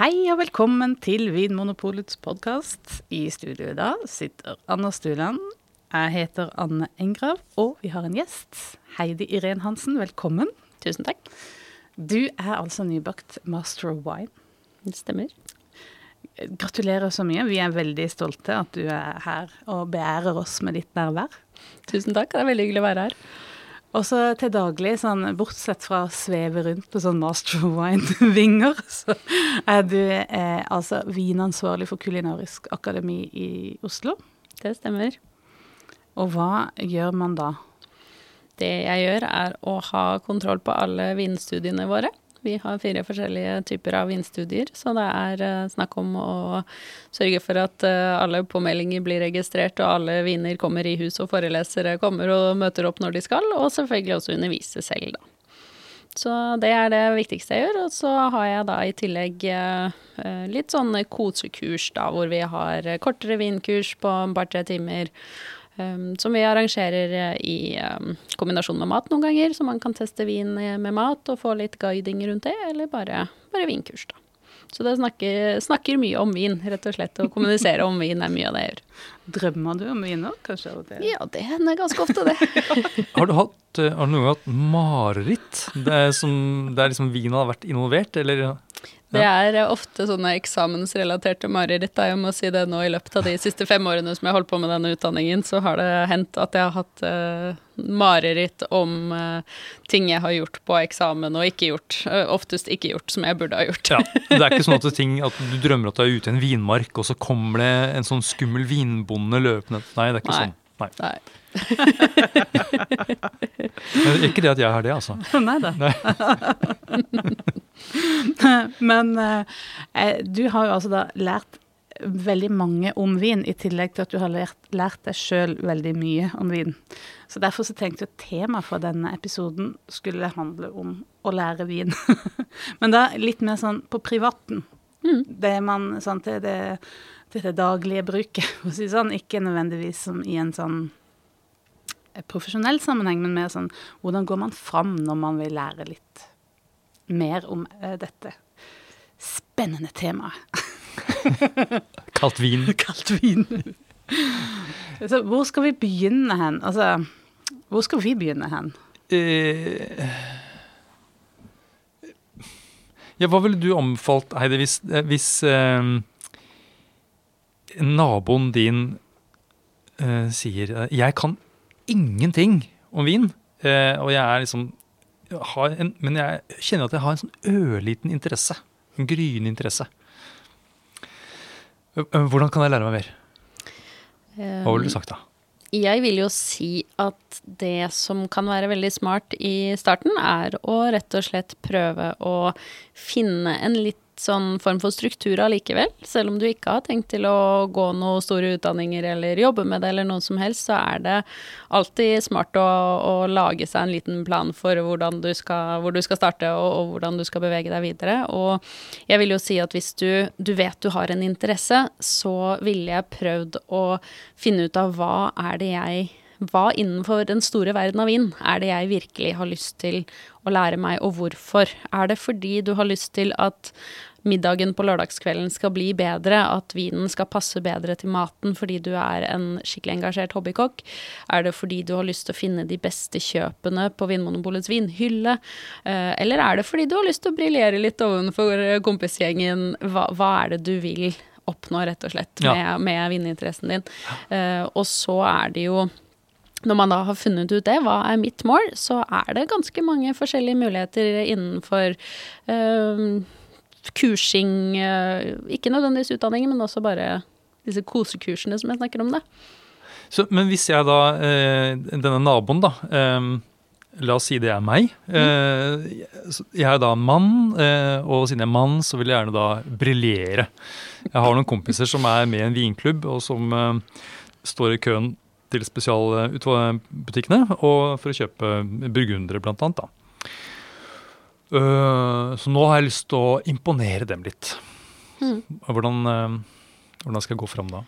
Hei og velkommen til Vinmonopolets podkast. I studio i dag sitter Anna Stuland. Jeg heter Anne Engrav, og vi har en gjest. Heidi Irén Hansen, velkommen. Tusen takk. Du er altså nybakt master of wine. Det stemmer. Gratulerer så mye. Vi er veldig stolte at du er her og beærer oss med ditt nærvær. Tusen takk, det er veldig hyggelig å være her. Og så til daglig, sånn, bortsett fra å sveve rundt på sånn Master of Wine-vinger, så er du eh, altså vinansvarlig for Kulinarisk akademi i Oslo. Det stemmer. Og hva gjør man da? Det jeg gjør, er å ha kontroll på alle vinstudiene våre. Vi har fire forskjellige typer av vindstudier, så det er uh, snakk om å sørge for at uh, alle påmeldinger blir registrert, og alle viner kommer i hus, og forelesere kommer og møter opp når de skal, og selvfølgelig også undervise selv, da. Så det er det viktigste jeg gjør. Og så har jeg da i tillegg uh, litt sånne kosekurs, da, hvor vi har kortere vinkurs på et par-tre timer Um, som vi arrangerer eh, i um, kombinasjon med mat noen ganger, så man kan teste vin eh, med mat og få litt guiding rundt det, eller bare, bare vinkurs, da. Så det snakker, snakker, mye om vin, rett og slett. Å kommunisere om vin er mye av det jeg gjør. Drømmer du om vin òg, kanskje? Det? Ja, det hender ganske ofte, det. har, du hatt, har du noen gang hatt mareritt? Det er, som, det er liksom vinen har vært involvert, eller? Det er ofte sånne eksamensrelaterte mareritt. Jeg må si det nå I løpet av de siste fem årene som jeg holdt på med denne utdanningen, så har det hendt at jeg har hatt uh, mareritt om uh, ting jeg har gjort på eksamen og ikke gjort. Uh, oftest ikke gjort, som jeg burde ha gjort. ja, Det er ikke sånn at, ting, at du drømmer at du er ute i en vinmark, og så kommer det en sånn skummel vinbonde løpende Nei, det er ikke Nei. sånn. Nei. Nei. ikke det at jeg har det, altså. Nei da. Men eh, du har jo altså da lært veldig mange om vin, i tillegg til at du har lært, lært deg sjøl veldig mye om vin. Så derfor så tenkte jeg at temaet for denne episoden skulle handle om å lære vin. Men da litt mer sånn på privaten. Mm. Det man sånn til det, til det daglige bruket, for å si sånn. Ikke nødvendigvis som i en sånn profesjonell sammenheng, men mer sånn hvordan går man fram når man vil lære litt mer om uh, dette spennende temaet. Kaldt vin. Kaldt vin. Så hvor skal vi begynne hen? Altså, hvor skal vi begynne hen? Eh, ja, hva ville du omfalt, Heidi, hvis, hvis eh, naboen din eh, sier 'jeg kan ingenting om vin', eh, og jeg er liksom har en, Men jeg kjenner at jeg har en sånn ørliten interesse. En gryende interesse. Hvordan kan jeg lære meg mer? Hva ville du sagt da? Jeg vil jo si at det som kan være veldig smart i starten, er å rett og slett prøve å finne en litt sånn form for struktur allikevel. Selv om du ikke har tenkt til å gå noen store utdanninger eller jobbe med det eller noe som helst, så er det alltid smart å, å lage seg en liten plan for du skal, hvor du skal starte og, og, hvordan du skal bevege deg videre. Og jeg vil jo si at hvis du, du vet du har en interesse, så ville jeg prøvd å finne ut av hva er det jeg hva innenfor den store verden av vin er det jeg virkelig har lyst til å lære meg, og hvorfor? Er det fordi du har lyst til at middagen på lørdagskvelden skal bli bedre, at vinen skal passe bedre til maten fordi du er en skikkelig engasjert hobbykokk? Er det fordi du har lyst til å finne de beste kjøpene på Vinmonopolets vinhylle? Eh, eller er det fordi du har lyst til å briljere litt ovenfor kompisgjengen? Hva, hva er det du vil oppnå, rett og slett, med, ja. med vininteressen din? Uh, og så er det jo når man da har funnet ut det, hva er mitt mål, så er det ganske mange forskjellige muligheter innenfor øh, kursing eh, Ikke nødvendigvis utdanning, men også bare disse kosekursene som jeg snakker om. da. Så, men hvis jeg da, eh, denne naboen, da eh, La oss si det er meg. Mm. Jeg er da mann, og siden jeg er mann, så vil jeg gjerne da briljere. Jeg har noen kompiser som er med i en vinklubb, og som står i køen til spesialbutikkene for å kjøpe burgundere, blant annet. da. Uh, så nå har jeg lyst til å imponere dem litt. Mm. Hvordan, uh, hvordan, skal jeg gå fram da?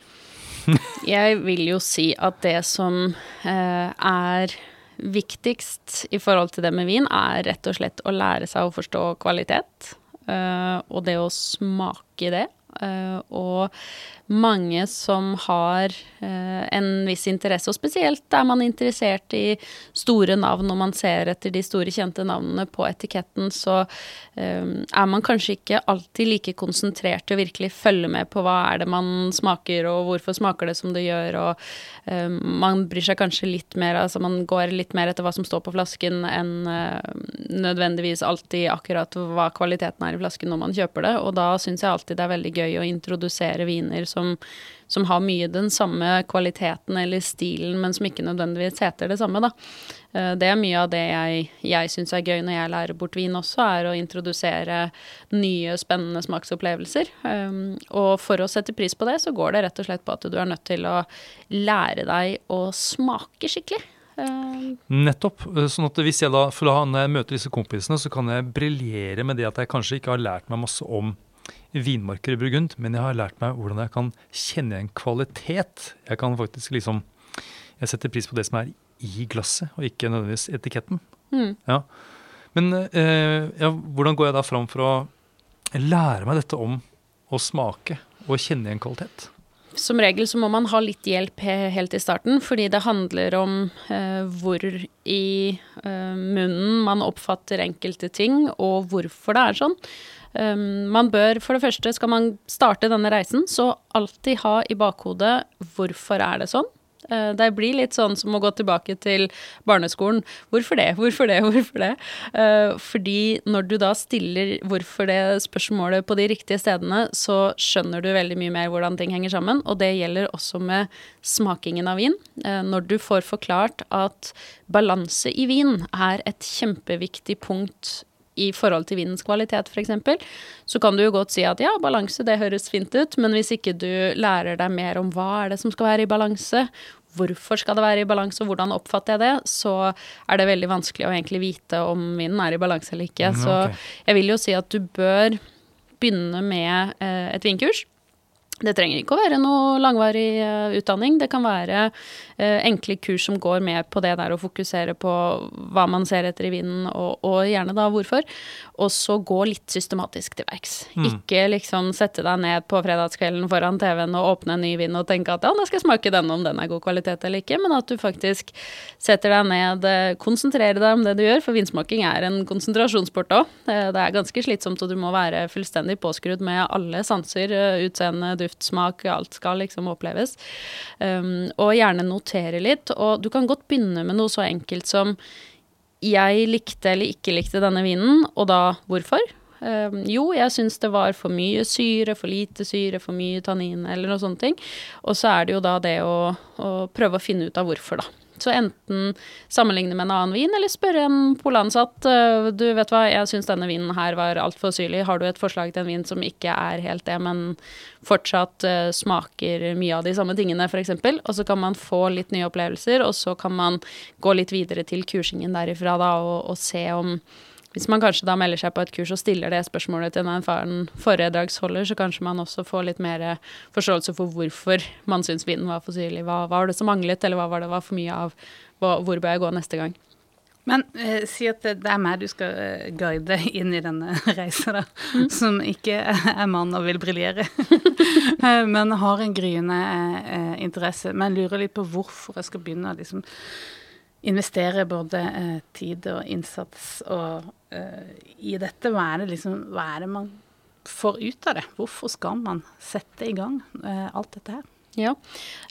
jeg vil jo si at det som uh, er viktigst i forhold til det med vin, er rett og slett å lære seg å forstå kvalitet. eh, og det å smake det. Eh, og mange som har eh, en viss interesse, og spesielt er man interessert i store navn, når man ser etter de store, kjente navnene på etiketten, så eh, er man kanskje ikke alltid like konsentrert til å virkelig følge med på hva er det man smaker, og hvorfor smaker det som det gjør, og man bryr seg kanskje litt mer, altså man går litt mer etter hva som står på flasken, enn nødvendigvis alltid akkurat hva kvaliteten er i flasken når man kjøper det, og da syns jeg alltid det er veldig gøy å introdusere viner som som, har mye den samme kvaliteten eller stilen, men som ikke nødvendigvis heter det samme, da. Eh, det er mye av det jeg, jeg syns er gøy når jeg lærer bort vin også, er å introdusere nye, spennende smaksopplevelser. Um, og for å sette pris på det, så går det rett og slett på at du er nødt til å lære deg å smake skikkelig. Um, Nettopp. Sånn at hvis jeg da, for da når jeg møter disse kompisene, så kan jeg briljere med det at jeg kanskje ikke har lært meg masse om vinmarker i Burgund, men jeg har lært meg hvordan jeg kan kjenne igjen kvalitet. Jeg kan faktisk liksom Jeg setter pris på det som er i glasset, og ikke nødvendigvis etiketten. Mm. Ja. Men eh, ja, hvordan går jeg da fram for å lære meg dette om å smake og kjenne igjen kvalitet? Som regel så må man ha litt hjelp helt i starten, fordi det handler om eh, hvor i eh, munnen man oppfatter enkelte ting, og hvorfor det er sånn. Um, man bør, for det første, skal man starte denne reisen, så alltid ha i bakhodet hvorfor er det sånn. Uh, det blir litt sånn som å gå tilbake til barneskolen. Hvorfor det, hvorfor det, hvorfor det? Uh, fordi når du da stiller hvorfor det spørsmålet på de riktige stedene, så skjønner du veldig mye mer hvordan ting henger sammen. Og det gjelder også med smakingen av vin. Uh, når du får forklart at balanse i vin er et kjempeviktig punkt i forhold til vindens kvalitet, f.eks., så kan du jo godt si at ja, balanse, det høres fint ut, men hvis ikke du lærer deg mer om hva er det som skal være i balanse, hvorfor skal det være i balanse, og hvordan oppfatter jeg det, så er det veldig vanskelig å egentlig vite om vinden er i balanse eller ikke. Mm, okay. Så jeg vil jo si at du bør begynne med eh, et vinkurs. Det trenger ikke å være noe langvarig uh, utdanning. Det kan være uh, enkle kurs som går med på det der å fokusere på hva man ser etter i vinden, og, og gjerne da hvorfor. Og så gå litt systematisk til verks. Mm. Ikke liksom sette deg ned på fredagskvelden foran TV-en og åpne en ny vin og tenke at ja, nå skal jeg smake denne om den er god kvalitet eller ikke, men at du faktisk setter deg ned, uh, konsentrerer deg om det du gjør, for vinsmaking er en konsentrasjonssport òg. det er ganske slitsomt, og du må være fullstendig påskrudd med alle sanser, utseende, duft luftsmak, alt skal liksom oppleves. Um, og gjerne notere litt. Og du kan godt begynne med noe så enkelt som jeg likte eller ikke likte denne vinen, og da hvorfor? Um, jo, jeg syns det var for mye syre, for lite syre, for mye tannin, eller noe sånne ting. Og så er det jo da det å, å prøve å finne ut av hvorfor, da. Så enten sammenligne med en annen vin, eller spørre en polansatt eh, du vet hva, jeg syns denne vinen her var altfor syrlig, har du et forslag til en vin som ikke er helt det, men fortsatt uh, smaker mye av de samme tingene, f.eks. Og så kan man få litt nye opplevelser, og så kan man gå litt videre til kursingen derifra da, og, og se om hvis man kanskje da melder seg på et kurs og stiller det spørsmålet til en erfaren foredragsholder, så kanskje man også får litt mer forståelse for hvorfor man syns vinen var for. Hva, var det som manglet, eller hva var det var for mye av? Hvor bør jeg gå neste gang? Men eh, si at det, det er meg du skal eh, guide inn i denne reisa, da. Mm. Som ikke er mann og vil briljere. Eh, men har en gryende eh, interesse. Men lurer litt på hvorfor jeg skal begynne. liksom investere både eh, tid og innsats og, eh, i dette. Hva er, det liksom, hva er det man får ut av det? Hvorfor skal man sette i gang eh, alt dette her? Ja,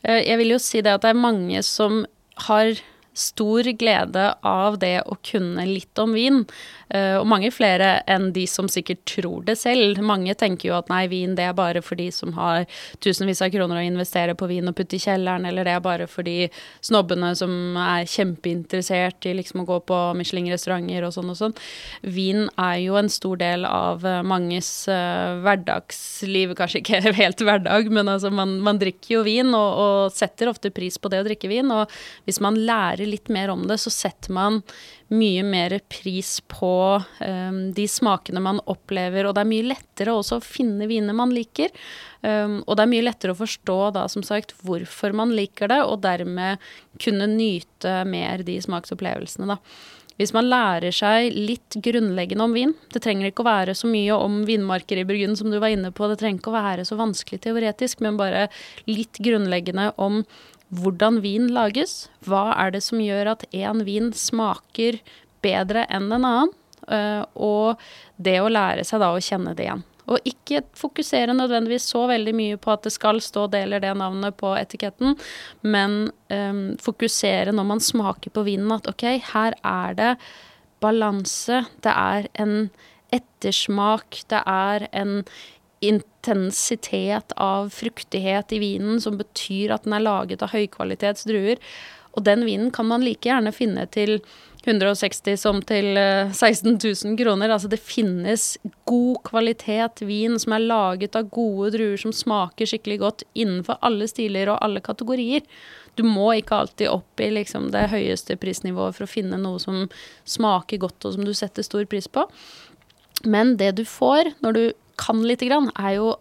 eh, jeg vil jo si det at det er mange som har stor glede av det å kunne litt om vin. Eh, og mange flere enn de som sikkert tror det selv. Mange tenker jo at nei, vin det er bare for de som har tusenvis av kroner å investere på vin og putte i kjelleren, eller det er bare for de snobbene som er kjempeinteressert i liksom å gå på Michelin-restauranter og sånn og sånn. Vin er jo en stor del av eh, manges uh, hverdagsliv, kanskje ikke helt hverdag, men altså man, man drikker jo vin og, og setter ofte pris på det å drikke vin. Og hvis man lærer litt mer om det, så setter man mye mer pris på um, de smakene man opplever, og det er mye lettere også å finne viner man liker. Um, og det er mye lettere å forstå da, som sagt, hvorfor man liker det, og dermed kunne nyte mer de smaksopplevelsene, da. Hvis man lærer seg litt grunnleggende om vin Det trenger ikke å være så mye om vinmarker i Burgund som du var inne på. Det trenger ikke å være så vanskelig teoretisk, men bare litt grunnleggende om hvordan vin lages. Hva er det som gjør at én vin smaker bedre enn en annen? Uh, og det å lære seg da å kjenne det igjen. Og ikke fokusere nødvendigvis så veldig mye på at det skal stå det eller det navnet på etiketten, men um, fokusere når man smaker på vinen at ok, her er det balanse, det er en ettersmak, det er en intensitet av fruktighet i vinen som betyr at den er laget av høykvalitets druer. Og den vinen kan man like gjerne finne til 160 som til 16 eh, 000 kroner. Altså det finnes god kvalitet vin som er laget av gode druer som smaker skikkelig godt innenfor alle stiler og alle kategorier. Du må ikke alltid opp i liksom det høyeste prisnivået for å finne noe som smaker godt og som du setter stor pris på. Men det du får når du kan lite grann, er jo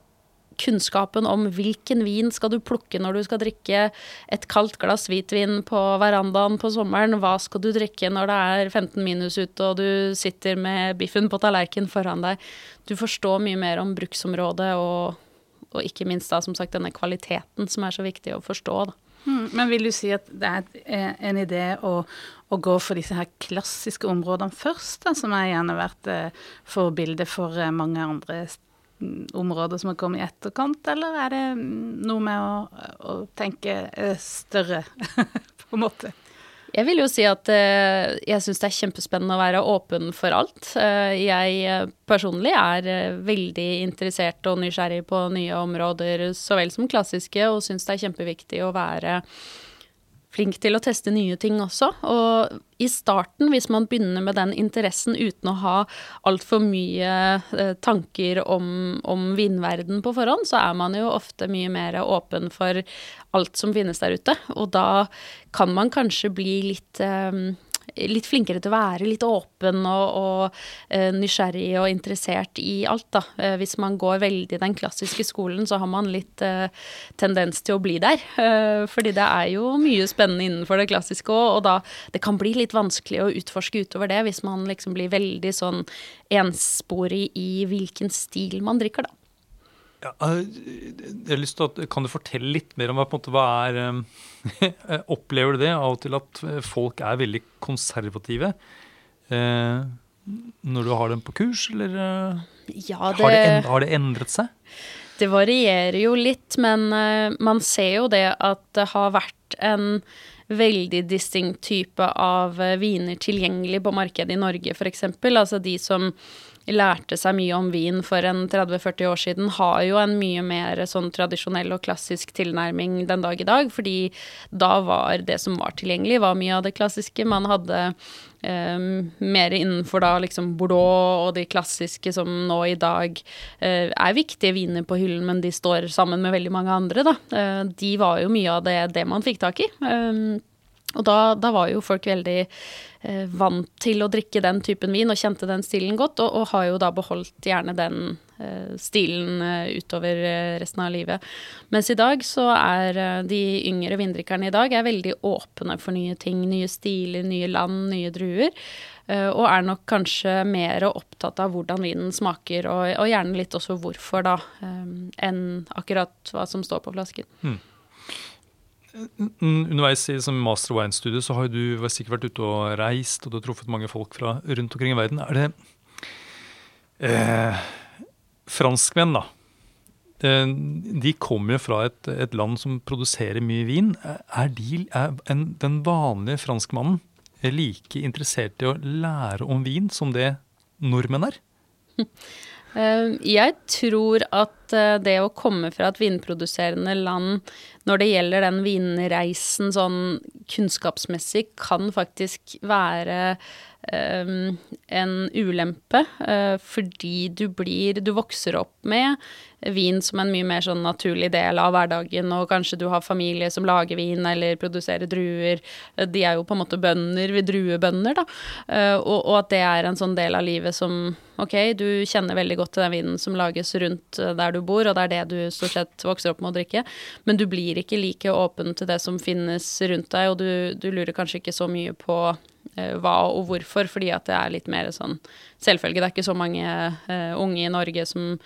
kunnskapen om hvilken vin skal du plukke når du skal drikke et kaldt glass hvitvin på verandaen på sommeren. Hva skal du drikke når det er 15 minus ute og du sitter med biffen på tallerken foran deg. Du forstår mye mer om bruksområdet og, og ikke minst da som sagt denne kvaliteten som er så viktig å forstå. da. Hmm, men vil du si at det er eh, en idé å, å gå for disse her klassiske områdene først, da, som har gjerne vært eh, forbilde for eh, mange andre områder som har kommet i etterkant, eller er det noe med å, å tenke eh, større, på en måte? Jeg vil jo si at uh, jeg syns det er kjempespennende å være åpen for alt. Uh, jeg personlig er veldig interessert og nysgjerrig på nye områder så vel som klassiske, og syns det er kjempeviktig å være flink til å teste nye ting også. Og i starten, hvis man begynner med den interessen uten å ha altfor mye eh, tanker om, om vindverden på forhånd, så er man jo ofte mye mer åpen for alt som finnes der ute. Og da kan man kanskje bli litt eh, litt flinkere til å være litt åpen og, og uh, nysgjerrig og interessert i alt, da. Uh, hvis man går veldig den klassiske skolen, så har man litt uh, tendens til å bli der. fordi det er jo mye spennende innenfor det klassiske òg, og da det kan bli litt vanskelig å utforske utover det hvis man liksom blir veldig sånn ensporig i hvilken stil man drikker, da. Ja, jeg har lyst til at, Kan du fortelle litt mer om hva, på en måte, hva er Opplever du det av og til at folk er veldig konservative eh, når du har dem på kurs, eller ja, det, har, det, har, det, endret seg? Det varierer jo litt, men man ser jo det at det har vært en veldig distinkt type av viner tilgjengelig på markedet i Norge, f.eks. Altså de som lærte seg mye om vin for en 30-40 år siden, har jo en mye mer sånn tradisjonell og klassisk tilnærming den dag i dag. Fordi da var det som var tilgjengelig, var mye av det klassiske. Man hadde um, mer innenfor da liksom Bordeaux og de klassiske som nå i dag uh, er viktige viner på hyllen, men de står sammen med veldig mange andre, da. Uh, de var jo mye av det, det man fikk tak i. Um, og da, da, var jo folk veldig eh, vant til å drikke den typen vin og kjente den stilen godt, og, og har jo da beholdt gjerne den eh, stilen eh, utover eh, resten av livet. Mens i dag så er eh, de yngre vindrikkerne i dag veldig åpne for nye ting, nye stiler, nye land, nye druer. Eh, og er nok kanskje mer opptatt av hvordan vinen smaker, og, og gjerne litt også hvorfor, da, enn akkurat hva som står på flasken. Mm. Underveis i som master wine-studiet så har du sikkert vært ute og reist, og du har truffet mange folk fra rundt omkring i verden. Er det eh, Franskmenn, da. De kommer fra et, et, land som produserer mye vin. Er, de, er en, den vanlige franskmannen like interessert i å lære om vin som det nordmenn er? Eh, jeg tror at eh, det å komme fra et vinproduserende land når det gjelder den vinreisen sånn kunnskapsmessig, kan faktisk være um, en ulempe. Uh, fordi du blir Du vokser opp med vin som en mye mer sånn naturlig del av hverdagen, og kanskje du har familie som lager vin eller produserer druer. De er jo på en måte bønder, druebønder, da. Uh, og, og, at det er en sånn del av livet som Ok, du kjenner veldig godt til den vinen som lages rundt der du bor, og det er det du stort sett vokser opp med å drikke, men du blir ikke like åpen til det som finnes rundt deg, og du, du lurer kanskje ikke så mye på eh, hva og hvorfor, fordi at det er litt mer sånn selvfølge. Det er ikke så mange uh, unge i Norge som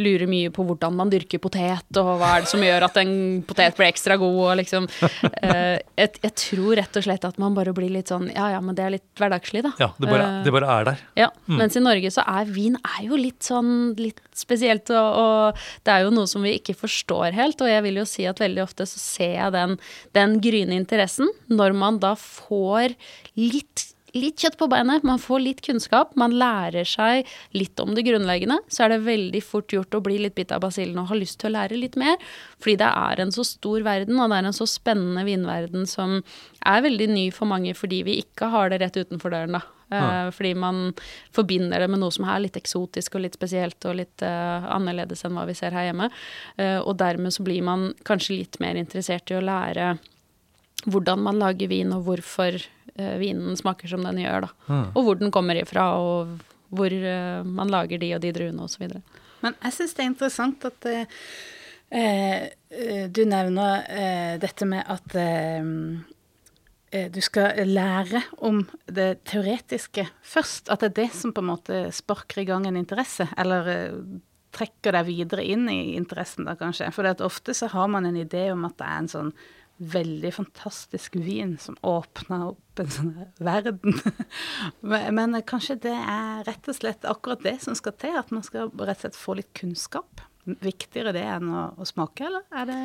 lurer mye på hvordan man dyrker potet, og hva er det som gjør at en potet blir ekstra god, og liksom uh, jeg, jeg, tror rett og slett at man bare blir litt sånn Ja ja, men det er litt hverdagslig, da. Ja, det bare, det bare er der. Ja, mm. mens i Norge så er vin er jo litt sånn litt spesielt, og, og, det er jo noe som vi ikke forstår helt, og jeg vil jo si at veldig ofte så ser jeg den, den gryende interessen når man da får litt litt kjøtt på beinet, man får litt kunnskap, man lærer seg litt om det grunnleggende, så er det veldig fort gjort å bli litt bitt av basillen og ha lyst til å lære litt mer. Fordi det er en så stor verden, og det er en så spennende vinverden som er veldig ny for mange fordi vi ikke har det rett utenfor døren, da. Ja. fordi man forbinder det med noe som er litt eksotisk og litt spesielt og litt uh, annerledes enn hva vi ser her hjemme. Uh, og dermed så blir man kanskje litt mer interessert i å lære hvordan man lager vin, og hvorfor uh, vinen smaker som den gjør. Da. Mm. Og hvor den kommer ifra, og hvor uh, man lager de og de druene osv. Men jeg syns det er interessant at uh, du nevner dette med at du skal lære om det teoretiske først. At det er det som på en måte sparker i gang en interesse, eller trekker deg videre inn i interessen, da kanskje. For ofte så har man en idé om at det er en sånn veldig fantastisk vin som åpner opp en sånn verden. Men kanskje det er rett og slett akkurat det som skal til, at man skal rett og slett få litt kunnskap. Viktigere det enn å, å smake, eller er det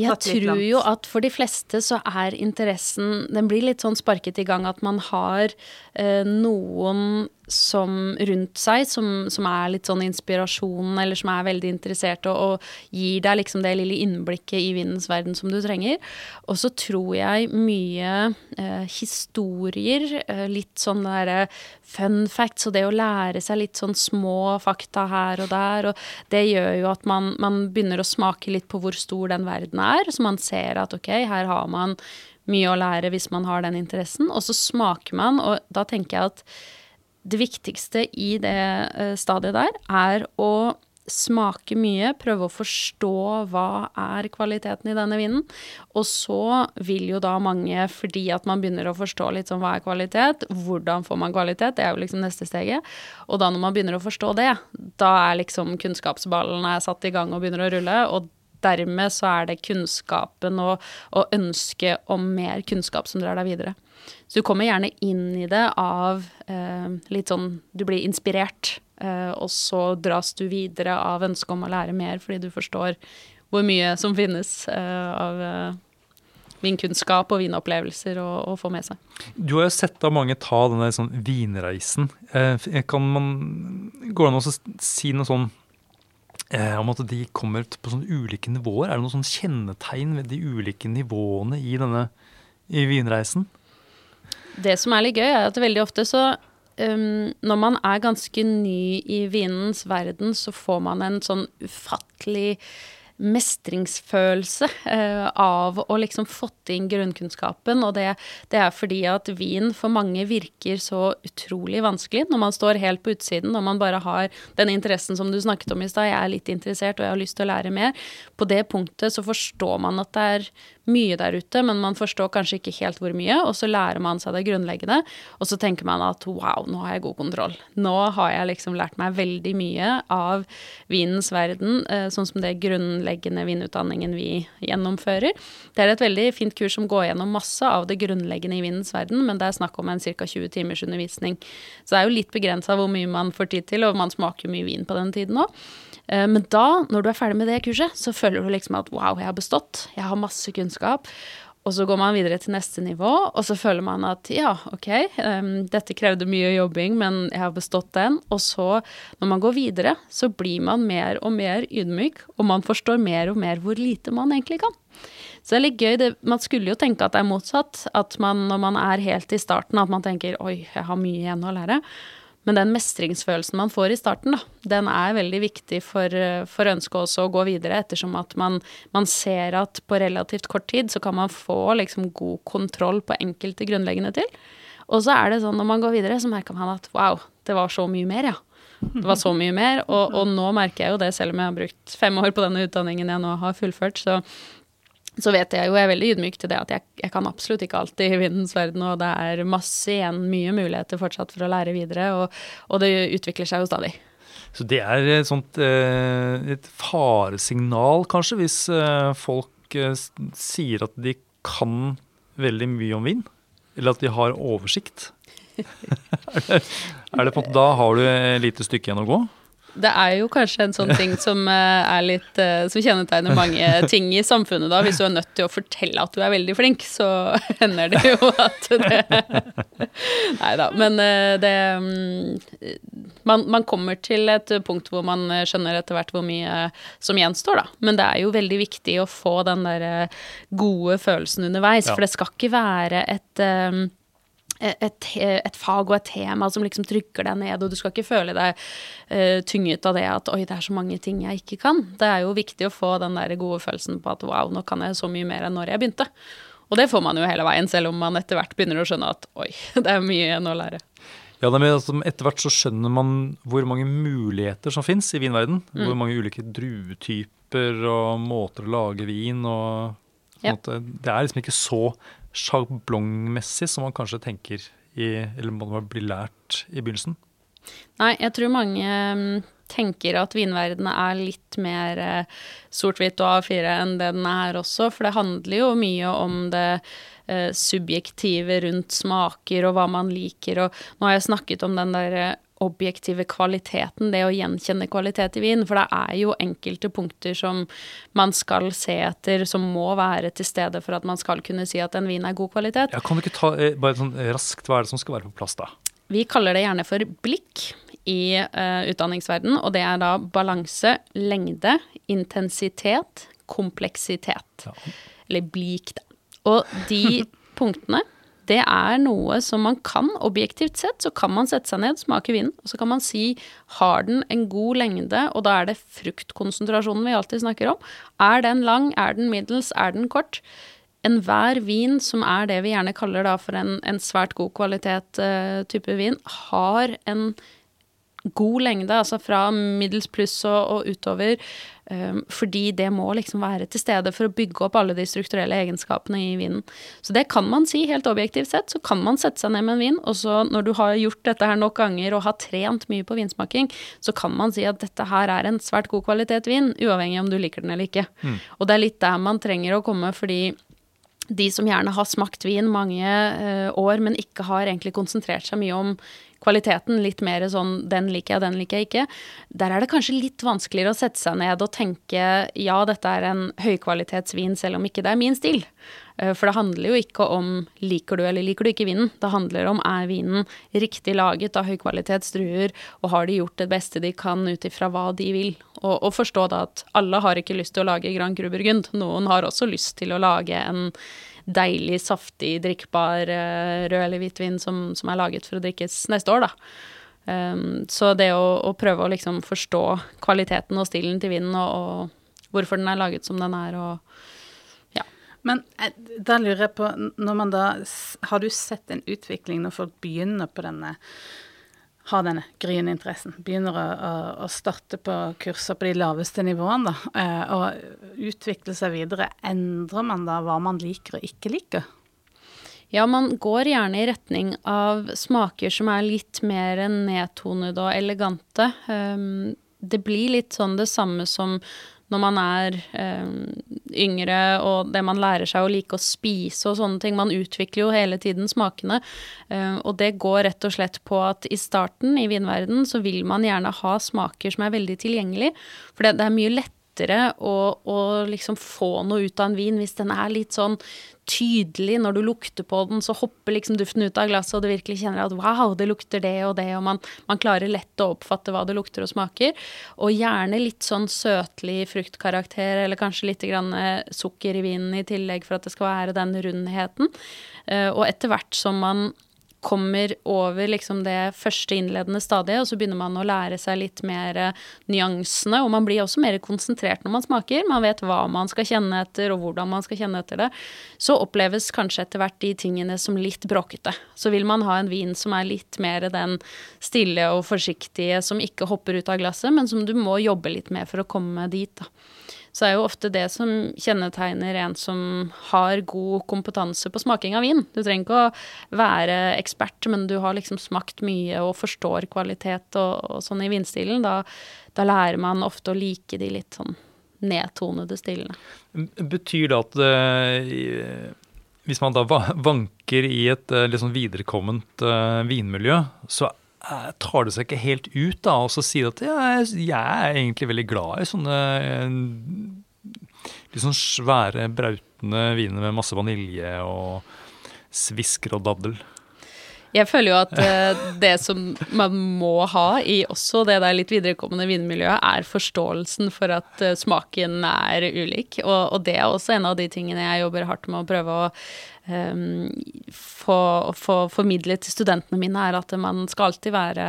jeg tror jo at for de fleste så er interessen Den blir litt sånn sparket i gang at man har eh, noen som rundt seg, som, som, er litt sånn inspirasjon, eller som er veldig interessert og, og gir deg liksom det lille innblikket i vindens verden som du trenger. Og så tror jeg mye eh, historier, eh, litt sånn derre fun facts og det å lære seg litt sånn små fakta her og der, og det gjør jo at man, man begynner å smake litt på hvor stor den verden er, så man ser at ok, her har man mye å lære hvis man har den interessen, og så smaker man, og da tenker jeg at det viktigste i det uh, stadiet der er å smake mye, prøve å forstå hva er kvaliteten i denne vinen. Og så vil jo da mange, fordi at man begynner å forstå litt sånn hva er kvalitet, hvordan får man kvalitet, det er jo liksom neste steget. Og da når man begynner å forstå det, da er liksom kunnskapsballen er satt i gang og begynner å rulle. og dermed så er det kunnskapen og, og ønsket om mer kunnskap som drar deg videre. Så du kommer gjerne inn i det av eh, litt sånn Du blir inspirert, eh, og så dras du videre av ønsket om å lære mer fordi du forstår hvor mye som finnes eh, av eh, vinkunnskap og vinopplevelser å, å, få med seg. Du har jo sett av mange ta denne sånn vinreisen. Eh, kan man, Går det an å si noe sånn eh, om at de kommer på sånne ulike nivåer? Er det noen sånn kjennetegn ved de ulike nivåene i denne i vinreisen? Det som er litt gøy, er at veldig ofte så um, Når man er ganske ny i vinens verden, så får man en sånn ufattelig mestringsfølelse uh, av å liksom fått inn grunnkunnskapen. Og det, det, er fordi at vin for mange virker så utrolig vanskelig når man står helt på utsiden, når man bare har den interessen som du snakket om i stad. Jeg er litt interessert og jeg har lyst til å lære mer. På det punktet så forstår man at det er mye der ute, men man forstår kanskje ikke helt hvor mye, og så lærer man seg det grunnleggende, og så tenker man at wow, nå har jeg god kontroll. Nå har jeg liksom lært meg veldig mye av vinens verden, eh, sånn som det grunnleggende vinutdanningen vi gjennomfører. Det er et veldig fint kurs som går gjennom masse av det grunnleggende i vinens verden, men det er snakk om en ca. 20 timers undervisning. Så det er jo litt begrensa hvor mye man får tid til, og man smaker mye vin på den tiden òg. Eh, men da, når du er ferdig med det kurset, så føler du liksom at wow, jeg har bestått. Jeg har masse kunnskap. Og så går man videre til neste nivå, og så føler man at ja, ok, um, dette krevde mye jobbing, men jeg har bestått den. Og så, når man går videre, så blir man mer og mer ydmyk, og man forstår mer og mer hvor lite man egentlig kan. Så det er litt gøy. Det, man skulle jo tenke at det er motsatt. At man når man er helt i starten, at man tenker oi, jeg har mye igjen å lære. Men den mestringsfølelsen man får i starten, da, den er veldig viktig for, for ønsket også å gå videre, ettersom at man, man, ser at på relativt kort tid så kan man få liksom god kontroll på enkelte grunnleggende til. Og så er det sånn når man går videre, så merker man at wow, det var så mye mer, ja. Det var så mye mer, og, og nå merker jeg jo det, selv om jeg har brukt fem år på denne utdanningen jeg nå har fullført, så så vet jeg jo, jeg er veldig ydmyk til det at jeg, jeg kan absolutt ikke alltid i vindens verden, og det er masse igjen, mye muligheter fortsatt for å lære videre, og, og det utvikler seg jo stadig. Så det er et sånt eh, et faresignal, kanskje, hvis eh, folk eh, sier at de kan veldig mye om vind? Eller at de har oversikt? er, det, er det på Da har du et lite stykke igjen å gå? Det er jo kanskje en sånn ting som eh, er litt eh, Som kjennetegner mange ting i samfunnet, da. Hvis du er nødt til å fortelle at du er veldig flink, så hender det jo at det Nei da. Men eh, det mm, man, man, kommer til et punkt hvor man skjønner etter hvert hvor mye som gjenstår, da. Men det er jo veldig viktig å få den der gode følelsen underveis, for det skal ikke være et et, et, fag og et tema som liksom trykker deg ned, og du skal ikke føle deg uh, tynget av det at oi, det er så mange ting jeg ikke kan. Det er jo viktig å få den der gode følelsen på at wow, nå kan jeg så mye mer enn når jeg begynte. Og det får man jo hele veien, selv om man etter hvert begynner å skjønne at oi, det er mye igjen å lære. Ja, men altså, Etter hvert så skjønner man hvor mange muligheter som fins i vinverden. Mm. Hvor mange ulike druetyper og måter å lage vin og ja. Det er liksom ikke så sjablongmessig som man kanskje tenker i, eller må bli lært i begynnelsen? Nei, jeg tror mange mm, tenker at vinverdenen er litt mer eh, sort-hvitt og A4 enn det den er også, for det handler jo mye om det eh, subjektive rundt smaker og hva man liker, og nå har jeg snakket om den der eh, objektive kvaliteten, det å gjenkjenne kvalitet i vin. For det er jo enkelte punkter som man skal se etter, som må være til stede for at man skal kunne si at en vin er god kvalitet. Ja, kan du ikke ta eh, bare sånn raskt, hva er det som skal være på plass da? Vi kaller det gjerne for blikk i uh, utdanningsverden, og det er da balanse, lengde, intensitet, kompleksitet. Ja. Eller blik, da. Og de punktene det er noe som man kan, objektivt sett, så kan man sette seg ned, smake vinen, og så kan man si har den en god lengde, og da er det fruktkonsentrasjonen vi alltid snakker om. Er den lang, er den middels, er den kort? Enhver vin som er det vi gjerne kaller da for en, en svært god kvalitet uh, type vin, har en god lengde, altså fra middels pluss og, og utover, um, fordi det må liksom være til stede for å bygge opp alle de strukturelle egenskapene i vinen. Så det kan man si, helt objektivt sett, så kan man sette seg ned med en vin, og så når du har gjort dette her nok ganger og har trent mye på vinsmaking, så kan man si at dette her er en svært god kvalitet vin, uavhengig om du liker den eller ikke. Mm. Og det er litt der man trenger å komme, fordi de som gjerne har smakt vin mange uh, år, men ikke har egentlig konsentrert seg mye om kvaliteten, litt mer sånn 'den liker jeg, den liker jeg ikke', der er det kanskje litt vanskeligere å sette seg ned og tenke 'ja, dette er en høykvalitetsvin, selv om ikke det er min stil'. Eh, for det handler jo ikke om 'liker du eller liker du ikke vinen'. Det handler om er vinen riktig laget av høykvalitetsdruer, og har de gjort det beste de kan ut ifra hva de vil. Og, og forstå da at alle har ikke lyst til å lage Grand Cru Burgund. Noen har også lyst til å lage en deilig, saftig, drikkbar uh, rød eller hvitvin som, som, er laget for å drikkes neste år, da. Um, så det å, å, prøve å liksom forstå kvaliteten og stilen til vinen, og, og, hvorfor den er laget som den er, og. Men eh, da lurer jeg på, når man da Har du sett en utvikling når folk begynner på denne har denne gryende interessen. Begynner å, å, å, starte på kurser på de laveste nivåene, da. Eh, og utvikle seg videre. Endrer man da hva man liker og ikke liker? Ja, man går gjerne i retning av smaker som er litt mer nedtonede og elegante. Um, det blir litt sånn det samme som når man er eh, yngre og det man lærer seg å like å spise og sånne ting. Man utvikler jo hele tiden smakene. Eh, og det går rett og slett på at i starten i vinverden så vil man gjerne ha smaker som er veldig tilgjengelig. For det, det er mye lettere å, å liksom få noe ut av en vin hvis den er litt sånn tydelig. Når du lukter på den, så hopper liksom duften ut av glasset, og du virkelig kjenner at wow, det lukter det og det, og man, man klarer lett å oppfatte hva det lukter og smaker. Og gjerne litt sånn søtlig fruktkarakter, eller kanskje litt grann eh, sukker i vinen i tillegg for at det skal være den rundheten. Eh, og etter hvert som man kommer over liksom det første innledende stadiet, og så begynner man å lære seg litt mer uh, nyansene. Og man blir også mer konsentrert når man smaker. Man vet hva man skal kjenne etter, og hvordan man skal kjenne etter det. Så oppleves kanskje etter hvert de tingene som litt bråkete. Så vil man ha en vin som er litt mer den stille og forsiktige, som ikke hopper ut av glasset, men som du må jobbe litt med for å komme dit. da. Så er jo ofte det som kjennetegner en som har god kompetanse på smaking av vin. Du trenger ikke å være ekspert, men du har liksom smakt mye og forstår kvalitet og, og sånn i vinstilen. Da, da lærer man ofte å like de litt sånn nedtonede stilene. Betyr det at uh, hvis man da vanker i et uh, litt sånn viderekomment uh, vinmiljø, så tar det seg ikke helt ut da, og så sier at ja, jeg er egentlig veldig glad i sånne litt sånn svære, brautende viner med masse vanilje og svisker og daddel. Jeg føler jo at uh, det som man må ha i også det der litt viderekommende vinmiljøet, er forståelsen for at smaken er ulik. Og, og, det er også en av de tingene jeg jobber hardt med å prøve å få, få formidlet til studentene mine, er at man skal alltid være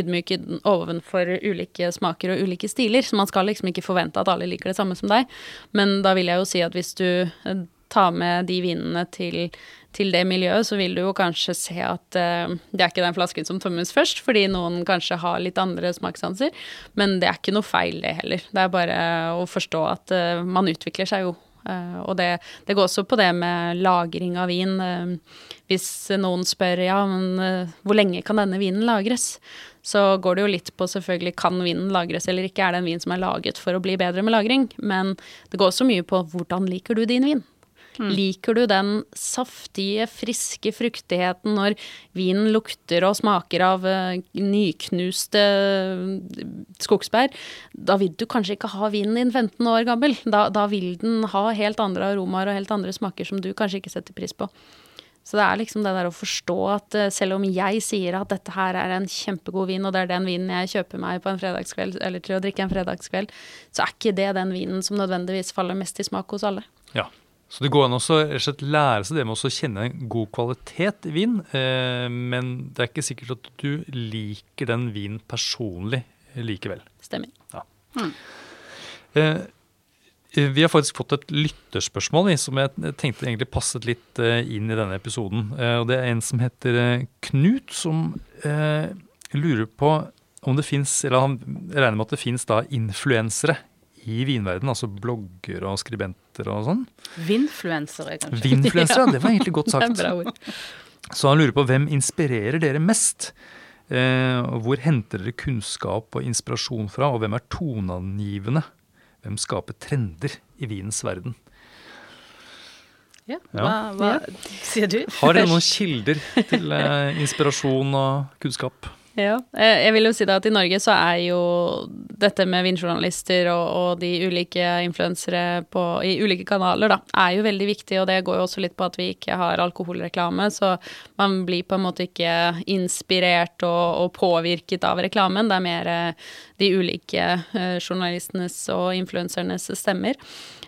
ydmyk overfor ulike smaker og ulike stiler. Så man skal liksom ikke forvente at alle liker det samme som deg. Men da vil jeg jo si at hvis du eh, tar med de vinene til til det miljøet, så vil du jo kanskje se at uh, det er ikke den flasken som tømmes først, fordi noen kanskje har litt andre smakssanser. Men det er ikke noe feil, det heller. Det er bare å forstå at uh, man utvikler seg jo. Uh, og det, det, går også på det med lagring av vin. hvis noen spør ja, men hvor lenge kan denne vinen lagres, så går det jo litt på selvfølgelig kan vinen lagres eller ikke. Er det en vin som er laget for å bli bedre med lagring? Men det går også mye på hvordan liker du din vin? Mm. Liker du den saftige, friske fruktigheten når vinen lukter og smaker av uh, nyknuste eh, skogsbær? Da vil du kanskje ikke ha vinen din 15 år gammel. Da, da vil den ha helt andre aromaer og helt andre smaker som du kanskje ikke setter pris på. Så det er liksom det der å forstå at uh, selv om jeg sier at dette her er en kjempegod vin, og det er den vinen jeg kjøper meg på en fredagskveld, eller til å drikke en fredagskveld, så er ikke det den vinen som nødvendigvis faller mest i smak hos alle. Ja, så det går an å lære seg det med å kjenne en god kvalitet i vin, eh, men det er ikke sikkert at du liker den vinen personlig likevel. Stemmer. Ja. Mm. Eh, vi har faktisk fått et lytterspørsmål som jeg tenkte egentlig passet litt eh, inn i denne episoden. Eh, og Det er en som heter eh, Knut, som eh, lurer på om det fins, eller han regner med at det fins influensere i vinverden, altså blogger og skribenter og sånn. Vinfluensere, kanskje. Vinfluensere, ja. det var egentlig godt sagt. Så han lurer på hvem inspirerer dere mest? Eh, hvor henter dere kunnskap og inspirasjon fra, og hvem er toneangivende? Hvem skaper trender i vinens verden? Ja, hva, hva sier du? Har dere noen kilder til eh, inspirasjon og kunnskap? Ja, eh, jeg vil jo si at i Norge så er jo dette med vinjournalister og, og de ulike influensere i ulike kanaler, da, er jo veldig viktig, og det går jo også litt på at vi ikke har alkoholreklame, så man blir på en måte ikke inspirert og, og påvirket av reklamen. Det er mer eh, de ulike uh, journalistenes og influensernes stemmer.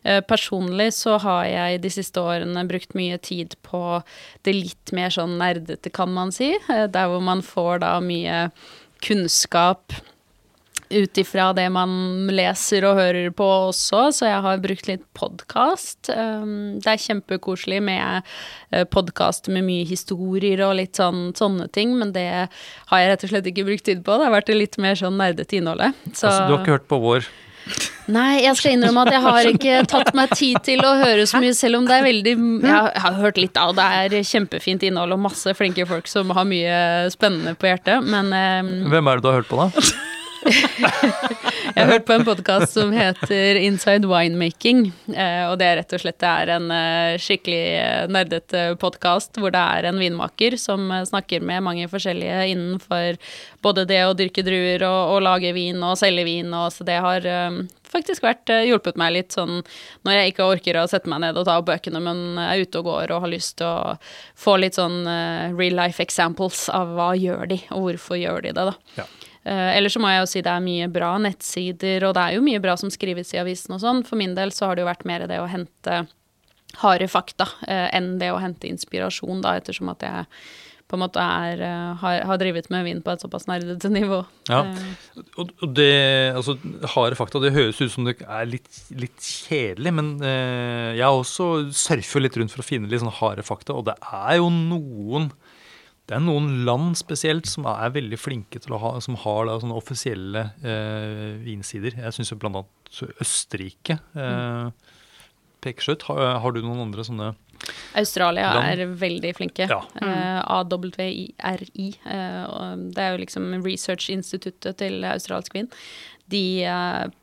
Uh, personlig så har jeg de siste årene brukt mye tid på det litt mer sånn nerdete, kan man si, uh, der hvor man får da mye kunnskap ut ifra det man leser og hører på også, så jeg har brukt litt podkast. Um, det er kjempekoselig med podkast med mye historier og litt sånn, sånne ting, men det har jeg rett og slett ikke brukt tid på. Det har vært litt mer sånn nerdete innholdet. Så altså, du har ikke hørt på vår Nei, jeg skal innrømme at jeg har ikke tatt meg tid til å høre så mye, selv om det er veldig Jeg har hørt litt av det er kjempefint innhold og masse flinke folk som har mye spennende på hjertet, men um, Hvem er det du har hørt på, da? jeg har hørt på en podkast som heter Inside Winemaking. Eh, og det er rett og slett det er en eh, skikkelig eh, nerdete podkast hvor det er en vinmaker som snakker med mange forskjellige innenfor både det å dyrke druer og, og lage vin og selge vin. Og, så det har faktisk vært hjulpet meg litt sånn når jeg ikke orker å sette meg ned og ta opp bøkene, men er ute og går og har lyst til å få litt sånn real life examples av hva gjør de, og hvorfor gjør de det, da. Ja. Uh, Eller så må jeg jo si det er mye bra nettsider, og det er jo mye bra som skrives i avisen og sånn. For min del så har det jo vært mer det å hente harde fakta uh, enn det å hente inspirasjon, da, ettersom at jeg på en måte er, uh, har, har, drivet med vin på et såpass nerdete nivå. Ja, og det, altså harde fakta, det høres ut som det er litt, litt kjedelig, men jeg også surfer litt rundt for å finne litt sånn harde fakta, og det er jo noen det er noen land spesielt som er veldig flinke til å ha som har da sånne offisielle eh, vinsider. Jeg syns bl.a. Østerrike eh, peker seg ut. Har, har, du noen andre sånne Australia er veldig flinke. Ja. Mm. AWIRI. det er jo liksom research-instituttet til australsk vin. De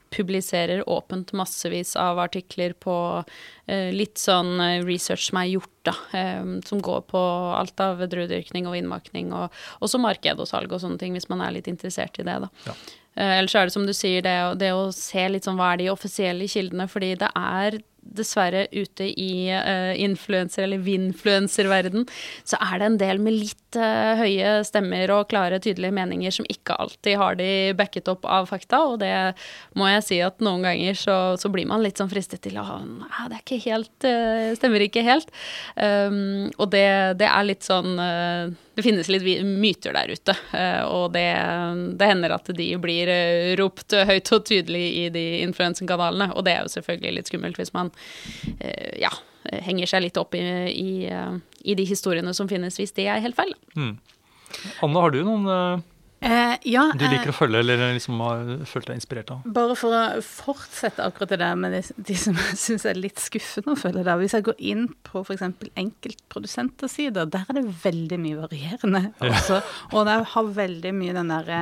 publiserer åpent massevis av artikler på eh, litt sånn eh, research som er gjort, da. Eh, som går på alt av druedyrkning og innmakning, og også marked og salg og sånne ting, hvis man er litt interessert i det, da. Ja. Eh, ellers er det som du sier, det, det, å se litt sånn hva er de offisielle kildene, fordi det er dessverre ute i uh, influenser- eller vinfluenserverden, så er det en del med litt uh, høye stemmer og klare, tydelige meninger som ikke alltid har de backet opp av fakta, og det må jeg si at noen ganger så, så blir man litt sånn fristet til å Nei, det er ikke helt uh, Stemmer ikke helt. Um, og det, det, er litt sånn uh, det finnes litt myter der ute, eh, og det, det hender at de blir eh, ropt høyt og tydelig i de influensekanalene, og det er jo selvfølgelig litt skummelt hvis man eh, ja, henger seg litt opp i, i, i de historiene som finnes, hvis det er helt feil. Mm. Anne, har du noen Eh, ja, du liker å følge, eller liksom har følt deg inspirert av? Bare for å fortsette akkurat det der med de, de som jeg syns er litt skuffende å følge der. Hvis jeg går inn på f.eks. enkeltprodusentersider, der er det veldig mye varierende også. Og der har veldig mye den derre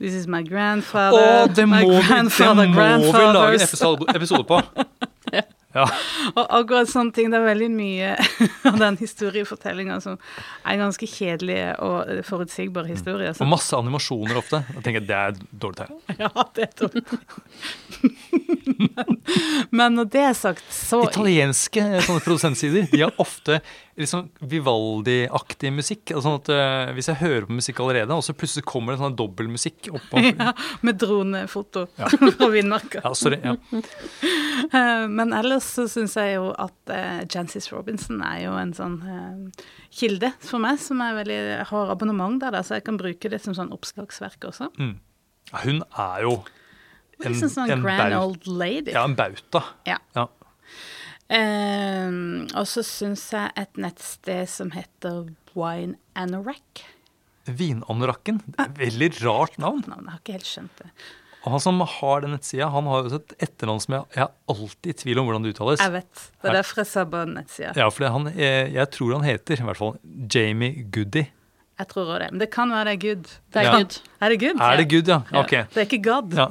This is my grandfather. Å, det må, vi, det må vi lage en episode, episode på! ja. Ja. Og akkurat sånne ting. Det er veldig mye av den historiefortellinga som er ganske kjedelige og forutsigbare historier. Så. Og masse animasjoner ofte. Jeg tenker Det er dårlig tegn. Ja, det er dårlig men, men når det er sagt, så Italienske sånne produsentsider de har ofte liksom Vivaldi-aktig musikk. Sånn at uh, Hvis jeg hører på musikk allerede, og så plutselig kommer det sånn dobbeltmusikk oppå Ja, med dronefoto ja. fra vindmarka. Ja, sorry. Ja. Uh, men ellers så syns jeg jo at uh, Jancis Robinson er jo en sånn kilde for meg, som er veldig, har abonnement der, da, så jeg kan bruke det som sånn oppslagsverk også. Mm. Hun er jo en, sånn en grand old lady. Ja, en bauta. Ja. ja. Um, og så syns jeg et nettsted som heter Wine Anorak. Vinanorakken? Veldig rart navn. navn. Jeg har ikke helt skjønt det. Og han som har den nettsida, han har jo et etternavn som jeg, jeg er alltid i tvil om hvordan det uttales. Jeg vet. Det er derfor jeg sa på nettsida. Ja, for han, jeg, jeg, tror han heter i hvert fall Jamie Goody. Jeg tror også det. Men det kan være det er good. Det er ja. good. Er det good? Er det good, ja? Ok. Det er ikke God. Ja.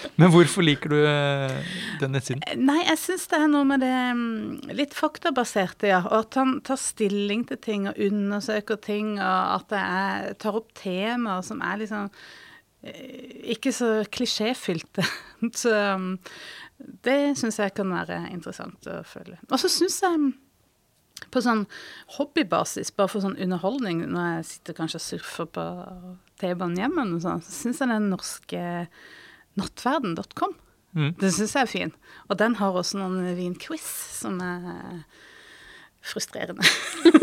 Men hvorfor liker du eh, den nettsiden? Nei, jeg syns det er noe med det mm, litt faktabaserte, ja. Og at han tar stilling til ting og undersøker ting, og at jeg tar opp temaer som er liksom ikke så klisjéfylte. så mm, det syns jeg kan være interessant å følge. Og så syns jeg mm, på sånn hobbybasis, bare for sånn underholdning, når jeg sitter kanskje og surfer på T-banen hjemme, så syns jeg den norske nattverden.com. Mm. Den syns jeg er fin. Og den har også noen vinquiz som er frustrerende.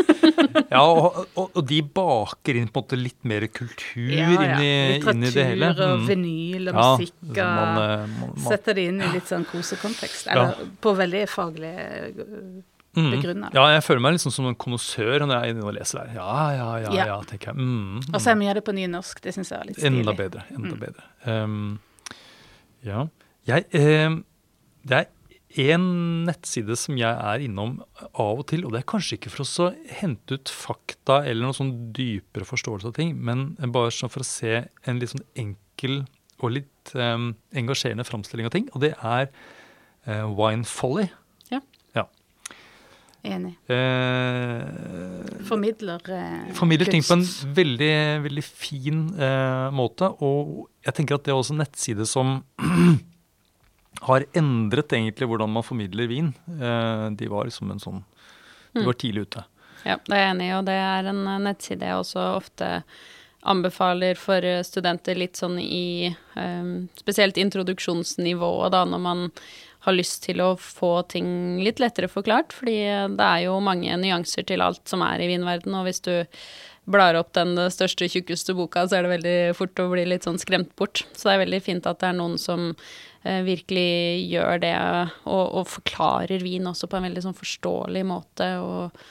ja, og, og, og, de baker inn på en måte litt mer kultur ja, ja. Inn, i, inn, i, det hele. Litteratur og mm. vinyl og musikk. Ja, man, eh, man, man, setter det inn i litt sånn kosekontekst. Eller på veldig faglig mm. det. Ja, jeg føler meg liksom som en konnoissør når jeg er inne og leser der. Ja, ja, ja, ja, tenker jeg. Mm, og så er mye av det på nynorsk. Det syns jeg er litt stilig. Enda bedre. Enda mm. bedre. Um, ja. Jeg, eh, det er én nettside som jeg er innom av og til, og det er kanskje ikke for å hente ut fakta eller noen sånn dypere forståelse av ting, men bare sånn for å se en litt sånn enkel og litt um, engasjerende framstilling av ting, og det er uh, Wine Folly. Enig. Eh, formidler eh, Formidler ting på en veldig, veldig fin eh, måte, og jeg tenker at det er også en nettside som har endret egentlig hvordan man formidler vin. Eh, de var liksom en sånn De var mm. tidlig ute. Ja, det er jeg enig i, og det er en eh, nettside jeg også ofte anbefaler for eh, studenter litt sånn i um, spesielt introduksjonsnivået, da, når man har lyst til å få ting litt lettere forklart. Fordi det er jo mange nyanser til alt som er i vinverden, og hvis du blar opp den største, tjukkeste boka, så er det veldig fort å bli litt sånn skremt bort. Så det er veldig fint at det er noen som eh, virkelig gjør det, og, og, forklarer vin også på en veldig sånn forståelig måte. og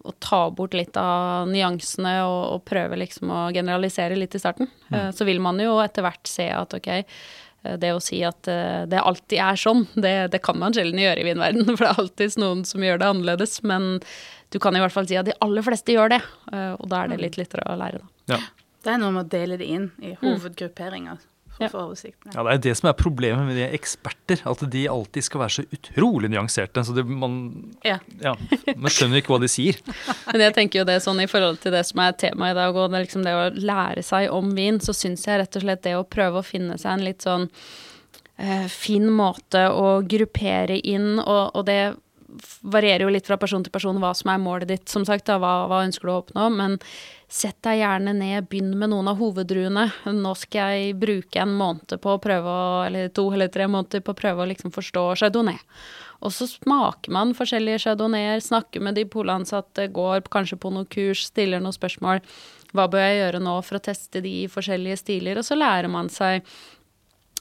å ta bort litt av nyansene og, og, prøve liksom å generalisere litt i starten. Mm. Uh, så vil man jo etter hvert se at ok, det å si at uh, det alltid er sånn, det, det kan man sjelden gjøre i vinverden, for det er alltid noen som gjør det annerledes. Men du kan i hvert fall si at de aller fleste gjør det, og da er det litt lettere å lære, da. Ja. Det er noe med å dele det inn i mm. For å få oversikten. Ja, Det er det som er problemet med de eksperter. At de alltid skal være så utrolig nyanserte. Så det, man, ja. Ja, man skjønner ikke hva de sier. Men jeg tenker jo det sånn i forhold til det som er temaet i dag, og det, liksom det å lære seg om vin, så syns jeg rett og slett det å prøve å finne seg en litt sånn eh, fin måte å gruppere inn, og, og det varierer jo litt fra person til person hva som er målet ditt, som sagt. Da, hva, hva ønsker du å oppnå? Men sett deg gjerne ned, begynn med noen av hoveddruene. Nå skal jeg bruke en måned på å prøve å, eller to eller tre måneder på å prøve å liksom forstå chardonnay. Og så smaker man forskjellige chardonnayer, snakker med de polansatte, går kanskje på noen kurs, stiller noen spørsmål. Hva bør jeg gjøre nå for å teste de forskjellige stiler? Og så lærer man seg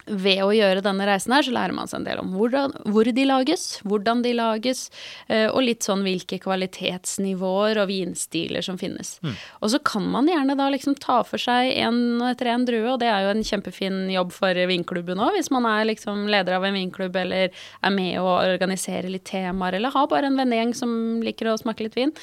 ved å gjøre denne reisen her, så lærer man seg en del om hvordan, hvor de lages, hvordan de lages, eh, og litt sånn hvilke kvalitetsnivåer og vinstiler som finnes. Mm. Og så kan man gjerne da liksom ta for seg en etter en drue, og det er jo en kjempefin jobb for vinklubben òg, hvis man er liksom leder av en vinklubb eller er med å organisere litt temaer, eller har bare en vennegjeng som liker å smake litt vin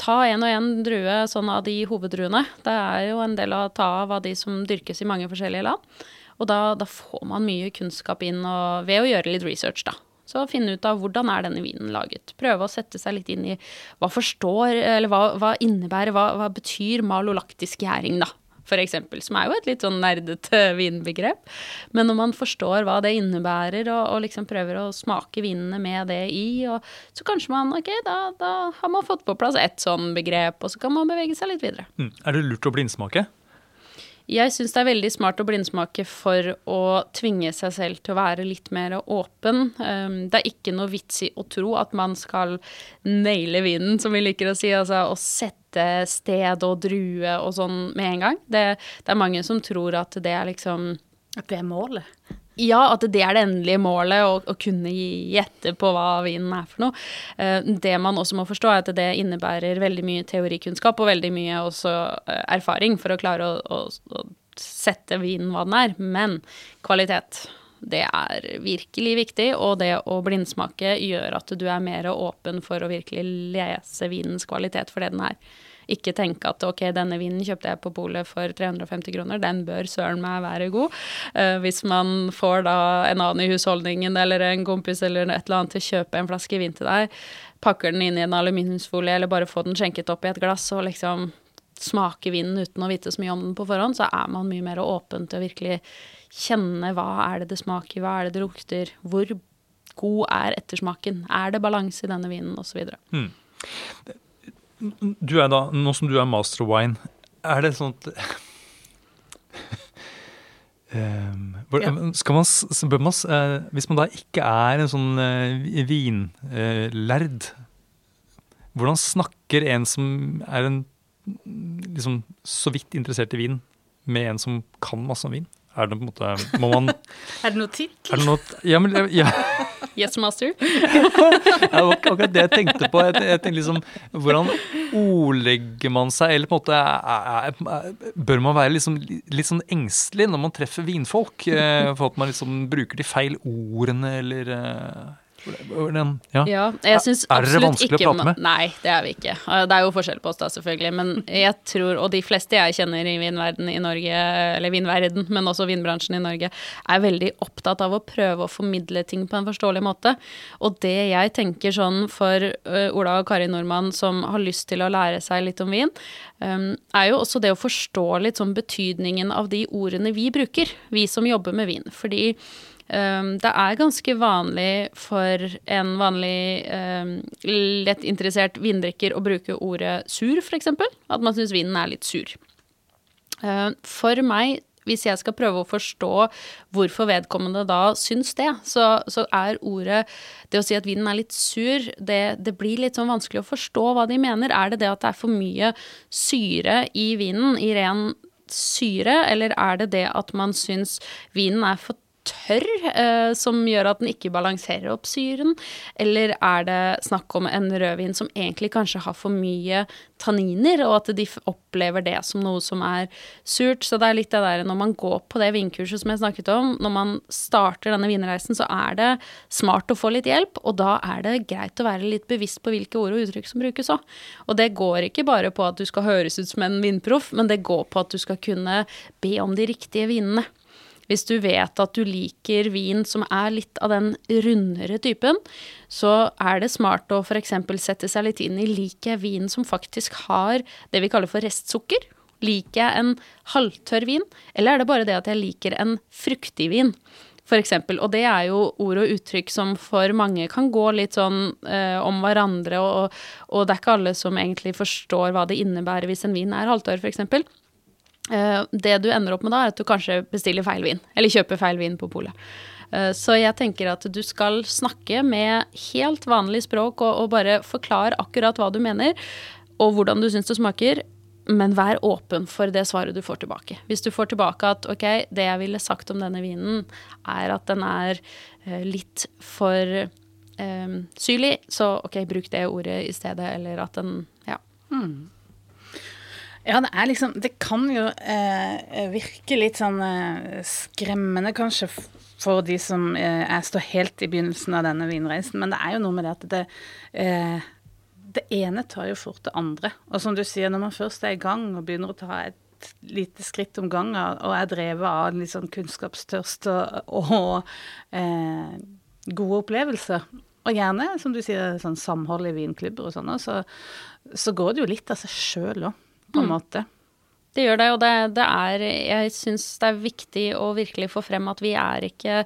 ta en og en drue sånn av de hoveddruene. Det er jo en del å ta av av de som dyrkes i mange forskjellige land. Og da, da får man mye kunnskap inn ved å gjøre litt research, da. Så finne ut av hvordan er denne vinen laget. Prøve å sette seg litt inn i hva forstår, eller hva, hva innebærer, hva, hva betyr malolaktisk gjæring, da. Eksempel, som er jo et litt sånn nerdete vinbegrep. Men når man forstår hva det innebærer, og, og liksom prøver å smake vinene med det i, og, så kanskje man ok, da, da, har man fått på plass ett sånn begrep, og så kan man bevege seg litt videre. Mm. Er det lurt å blindsmake? Jeg syns det er veldig smart å blindsmake for å tvinge seg selv til å være litt mer åpen. Um, det er ikke noe vits i å tro at man skal naile vinen, som vi liker å si. Altså å sette sted og drue og sånn med en gang. Det, det er mange som tror at det er liksom At det er målet? Ja, at det er det endelige målet, å, å kunne gjette på hva vinen er for noe. Eh, det man også må forstå, er at det innebærer veldig mye teorikunnskap og veldig mye også eh, erfaring for å klare å, å, å sette vinen hva den er. Men kvalitet, det er virkelig viktig, og det å blindsmake gjør at du er mer åpen for å virkelig lese vinens kvalitet for det den er. Ikke tenke at ok, denne vinen kjøpte jeg på polet for 350 kroner, den bør søren meg være god. Uh, hvis man får da en annen i husholdningen eller en kompis eller et eller annet til å kjøpe en flaske vin til deg, pakker den inn i en aluminiumsfolie eller bare får den skjenket opp i et glass og liksom smake vinen uten å vite så mye om den på forhånd, så er man mye mer åpen til å virkelig kjenne hva er det det smaker, hva er det det lukter, hvor god er ettersmaken, er det balanse i denne vinen, osv. Mm. Du er da, Nå som du er master of wine, er det sånn at Um, man, man, uh, hvis man da ikke er en sånn uh, vinlærd, uh, hvordan snakker en som er en liksom så vidt interessert i vin, med en som kan masse om vin? Er det på en måte Må man Er det noe tikk? Er det noe, ja, men, ja. Yes, master. var akkurat det jeg tenkte på. Jeg, tenkte liksom, Hvordan ordlegger man seg? Eller på en måte Bør man være liksom, litt sånn engstelig når man treffer vinfolk? Eh, for at man liksom bruker de feil ordene, eller eh, den, ja. ja. ikke Er dere vanskelig å prate med? Nei, det er vi ikke. Det er jo forskjell på oss da, selvfølgelig. Men jeg tror, og de fleste jeg kjenner i vinverden i Norge, eller vinverden, men også vinbransjen i Norge, er veldig opptatt av å prøve å formidle ting på en forståelig måte. Og det jeg tenker sånn for Ola og Kari Nordmann som har lyst til å lære seg litt om vin, er jo også det å forstå litt sånn betydningen av de ordene vi bruker, vi som jobber med vin. Fordi det er ganske vanlig for en vanlig um, lett interessert vindrikker å bruke ordet sur, f.eks. At man syns vinen er litt sur. Uh, for meg hvis jeg skal prøve å forstå hvorfor vedkommende da syns det, så, så er ordet Det å si at vinen er litt sur, det, det, blir litt sånn vanskelig å forstå hva de mener. Er det det at det er for mye syre i vinen, i ren syre, eller er det det at man syns vinen er for tørr, eh, som gjør at den ikke balanserer opp syren? Eller er det snakk om en rødvin som egentlig kanskje har for mye tanniner, og at de opplever det som noe som er surt? Så det er litt det der når man går på det vinkurset som jeg snakket om, når man starter denne vinreisen, så er det smart å få litt hjelp, og da er det greit å være litt bevisst på hvilke ord og uttrykk som brukes òg. Og det går ikke bare på at du skal høres ut som en vinproff, men det går på at du skal kunne be om de riktige vinene. Hvis du vet at du liker vin som er litt av den rundere typen, så er det smart å f.eks. sette seg litt inn i liker jeg vin som faktisk har det vi kaller for restsukker? Liker jeg en halvtørr vin, eller er det bare det at jeg liker en fruktig vin? For eksempel, og det er jo ord og uttrykk som for mange kan gå litt sånn eh, om hverandre, og, og, det er ikke alle som egentlig forstår hva det innebærer hvis en vin er halvtørr, f.eks. Eh, det du ender opp med da, er at du kanskje bestiller feil vin, eller kjøper feil vin på polet. Eh, så jeg tenker at du skal snakke med helt vanlig språk og, og bare forklare akkurat hva du mener, og hvordan du syns det smaker. Men vær åpen for det svaret du får tilbake. Hvis du får tilbake at ok, det jeg ville sagt om denne vinen, er at den er eh, litt for um, syrlig, så ok, bruk det ordet i stedet, eller at den Ja. Mm. Ja, det er liksom Det kan jo eh, virke litt sånn eh, skremmende, kanskje, for de som eh, står helt i begynnelsen av denne vinreisen, men det er jo noe med det at det eh, Det ene tar jo fort det andre. Og som du sier, når man først er i gang og begynner å ta et lite skritt om gangen og er drevet av litt sånn kunnskapstørst og, og eh, gode opplevelser, og gjerne, som du sier, sånn samhold i vinklubber og sånn, så, så går det jo litt av seg sjøl òg på en måte. Det gjør det, og det, det er Jeg syns det er viktig å virkelig få frem at vi er ikke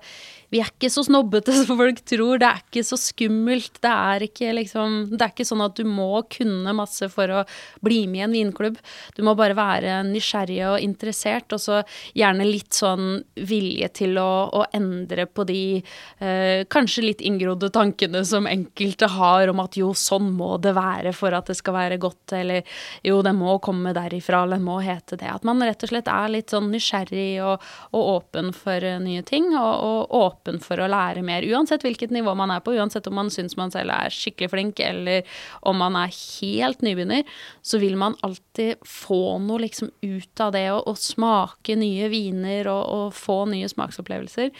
vi er ikke så snobbete som folk tror. Det er ikke så skummelt. Det er ikke, liksom, det er ikke sånn at du må kunne masse for å bli med i en vinklubb. Du må bare være nysgjerrig og interessert, og så gjerne litt sånn vilje til å, å endre på de eh, kanskje litt inngrodde tankene som enkelte har om at jo, sånn må det være for at det skal være godt, eller jo, det må komme derifra, eller det må hete det. At man rett og slett er litt sånn nysgjerrig og, og åpen for nye ting, og, og åpen for å lære mer, uansett hvilket nivå man er på. Uansett om man syns man selv er skikkelig flink, eller om man er helt nybegynner, så vil man alltid få noe liksom ut av det og smake nye viner og, og få nye smaksopplevelser.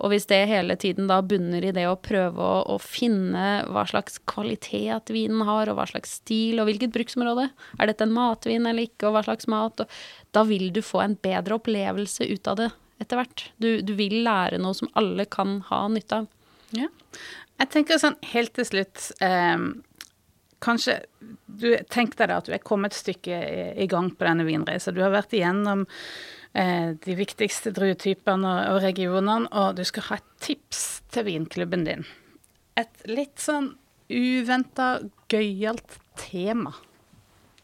Og hvis det hele tiden da bunner i det å prøve å, å, finne hva slags kvalitet vinen har, og hva slags stil, og hvilket bruksområde Er dette en matvin eller ikke, og hva slags mat? Da vil du få en bedre opplevelse ut av det etter hvert. Du, du, vil lære noe som alle kan ha nytte av. Ja. Jeg tenker sånn helt til slutt eh, Kanskje du Tenk deg at du er kommet et stykke i, gang på denne vinreisen. Du har vært igjennom de viktigste druetypene og, regionene, og du skal ha et tips til vinklubben din. Et litt sånn uventa, gøyalt tema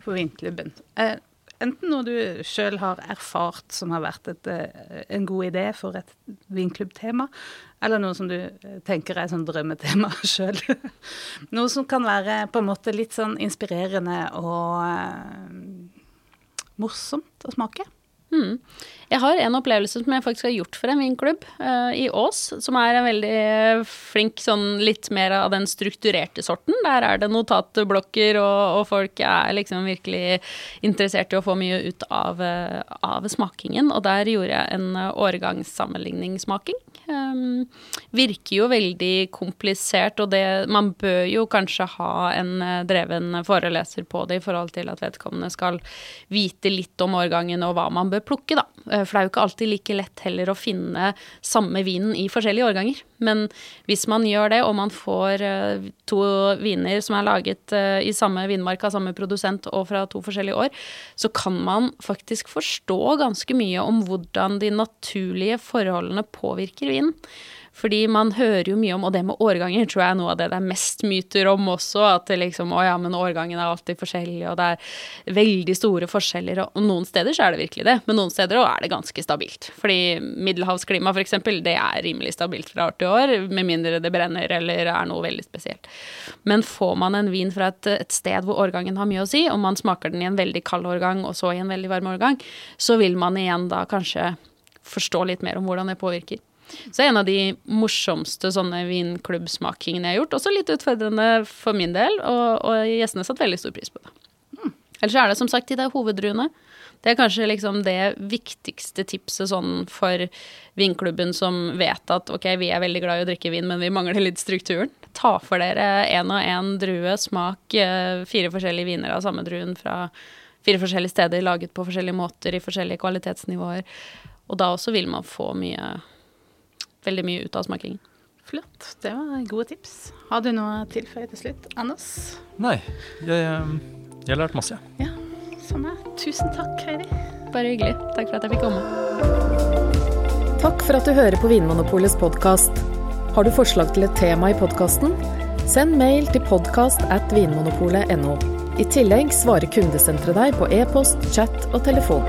for vinklubben. Eh, enten noe du sjøl har erfart som har vært et, eh, en god idé for et vinklubbtema, eller noe som du eh, tenker er sånn drømmetema sjøl. noe som kan være på en måte litt sånn inspirerende og morsomt å smake. Mm. Jeg har en opplevelse som jeg faktisk har gjort for en vinklubb uh, i Ås, som er en veldig flink sånn litt mer av den strukturerte sorten. Der er det notatblokker, og, og folk er liksom virkelig interessert i å få mye ut av, uh, av smakingen. Og der gjorde jeg en årgangssammenligningssmaking. Um, virker jo veldig komplisert, og det, man bør jo kanskje ha en uh, dreven foreleser på det i forhold til at vedkommende skal vite litt om årgangen og hva man bør plukke, da. Eh, for det er jo ikke alltid like lett heller å finne samme vinen i forskjellige årganger. Men hvis man gjør det, og man får eh, to viner som er laget eh, i samme vinmark av samme produsent og fra to forskjellige år, så kan man faktisk forstå ganske mye om hvordan de naturlige forholdene påvirker vinen. Fordi man hører jo mye om, og det med årganger tror jeg er noe av det det er mest myter om også, at liksom å ja, men årgangen er alltid forskjellig, og det er veldig store forskjeller, og noen steder så er det virkelig det, men noen steder òg er det ganske stabilt. Fordi middelhavsklima eksempel, det er rimelig stabilt fra år til år, med mindre det brenner eller er noe veldig spesielt. Men får man en vin fra et, et sted hvor årgangen har mye å si, og man smaker den i en veldig kald årgang og så i en veldig varm årgang, så vil man igjen da kanskje forstå litt mer om hvordan det påvirker. Så en av de morsomste sånne vinklubbsmakingene jeg har gjort. Også litt utfordrende for min del, og, og gjestene satte veldig stor pris på det. Mm. Ellers er det som sagt de der hoveddruene. Det er kanskje liksom det viktigste tipset sånn for vinklubben som vet at ok, vi er veldig glad i å drikke vin, men vi mangler litt strukturen. Ta for dere én og én drue, smak eh, fire forskjellige viner av samme druen fra fire forskjellige steder, laget på forskjellige måter i forskjellige kvalitetsnivåer. Og da også vil man få mye veldig mye ut av smakingen. Flott. Det var gode tips. Har du noe å tilføye til slutt, Anders? Nei, jeg, jeg har lært masse. Ja, samme. Tusen takk, Heidi. Bare hyggelig. Takk for at jeg fikk komme. Takk for at du hører på Vinmonopolets podkast. Har du forslag til et tema i podkasten? Send mail til podkast at vinmonopolet.no. I tillegg svarer kundesenteret deg på e-post, chat og telefon.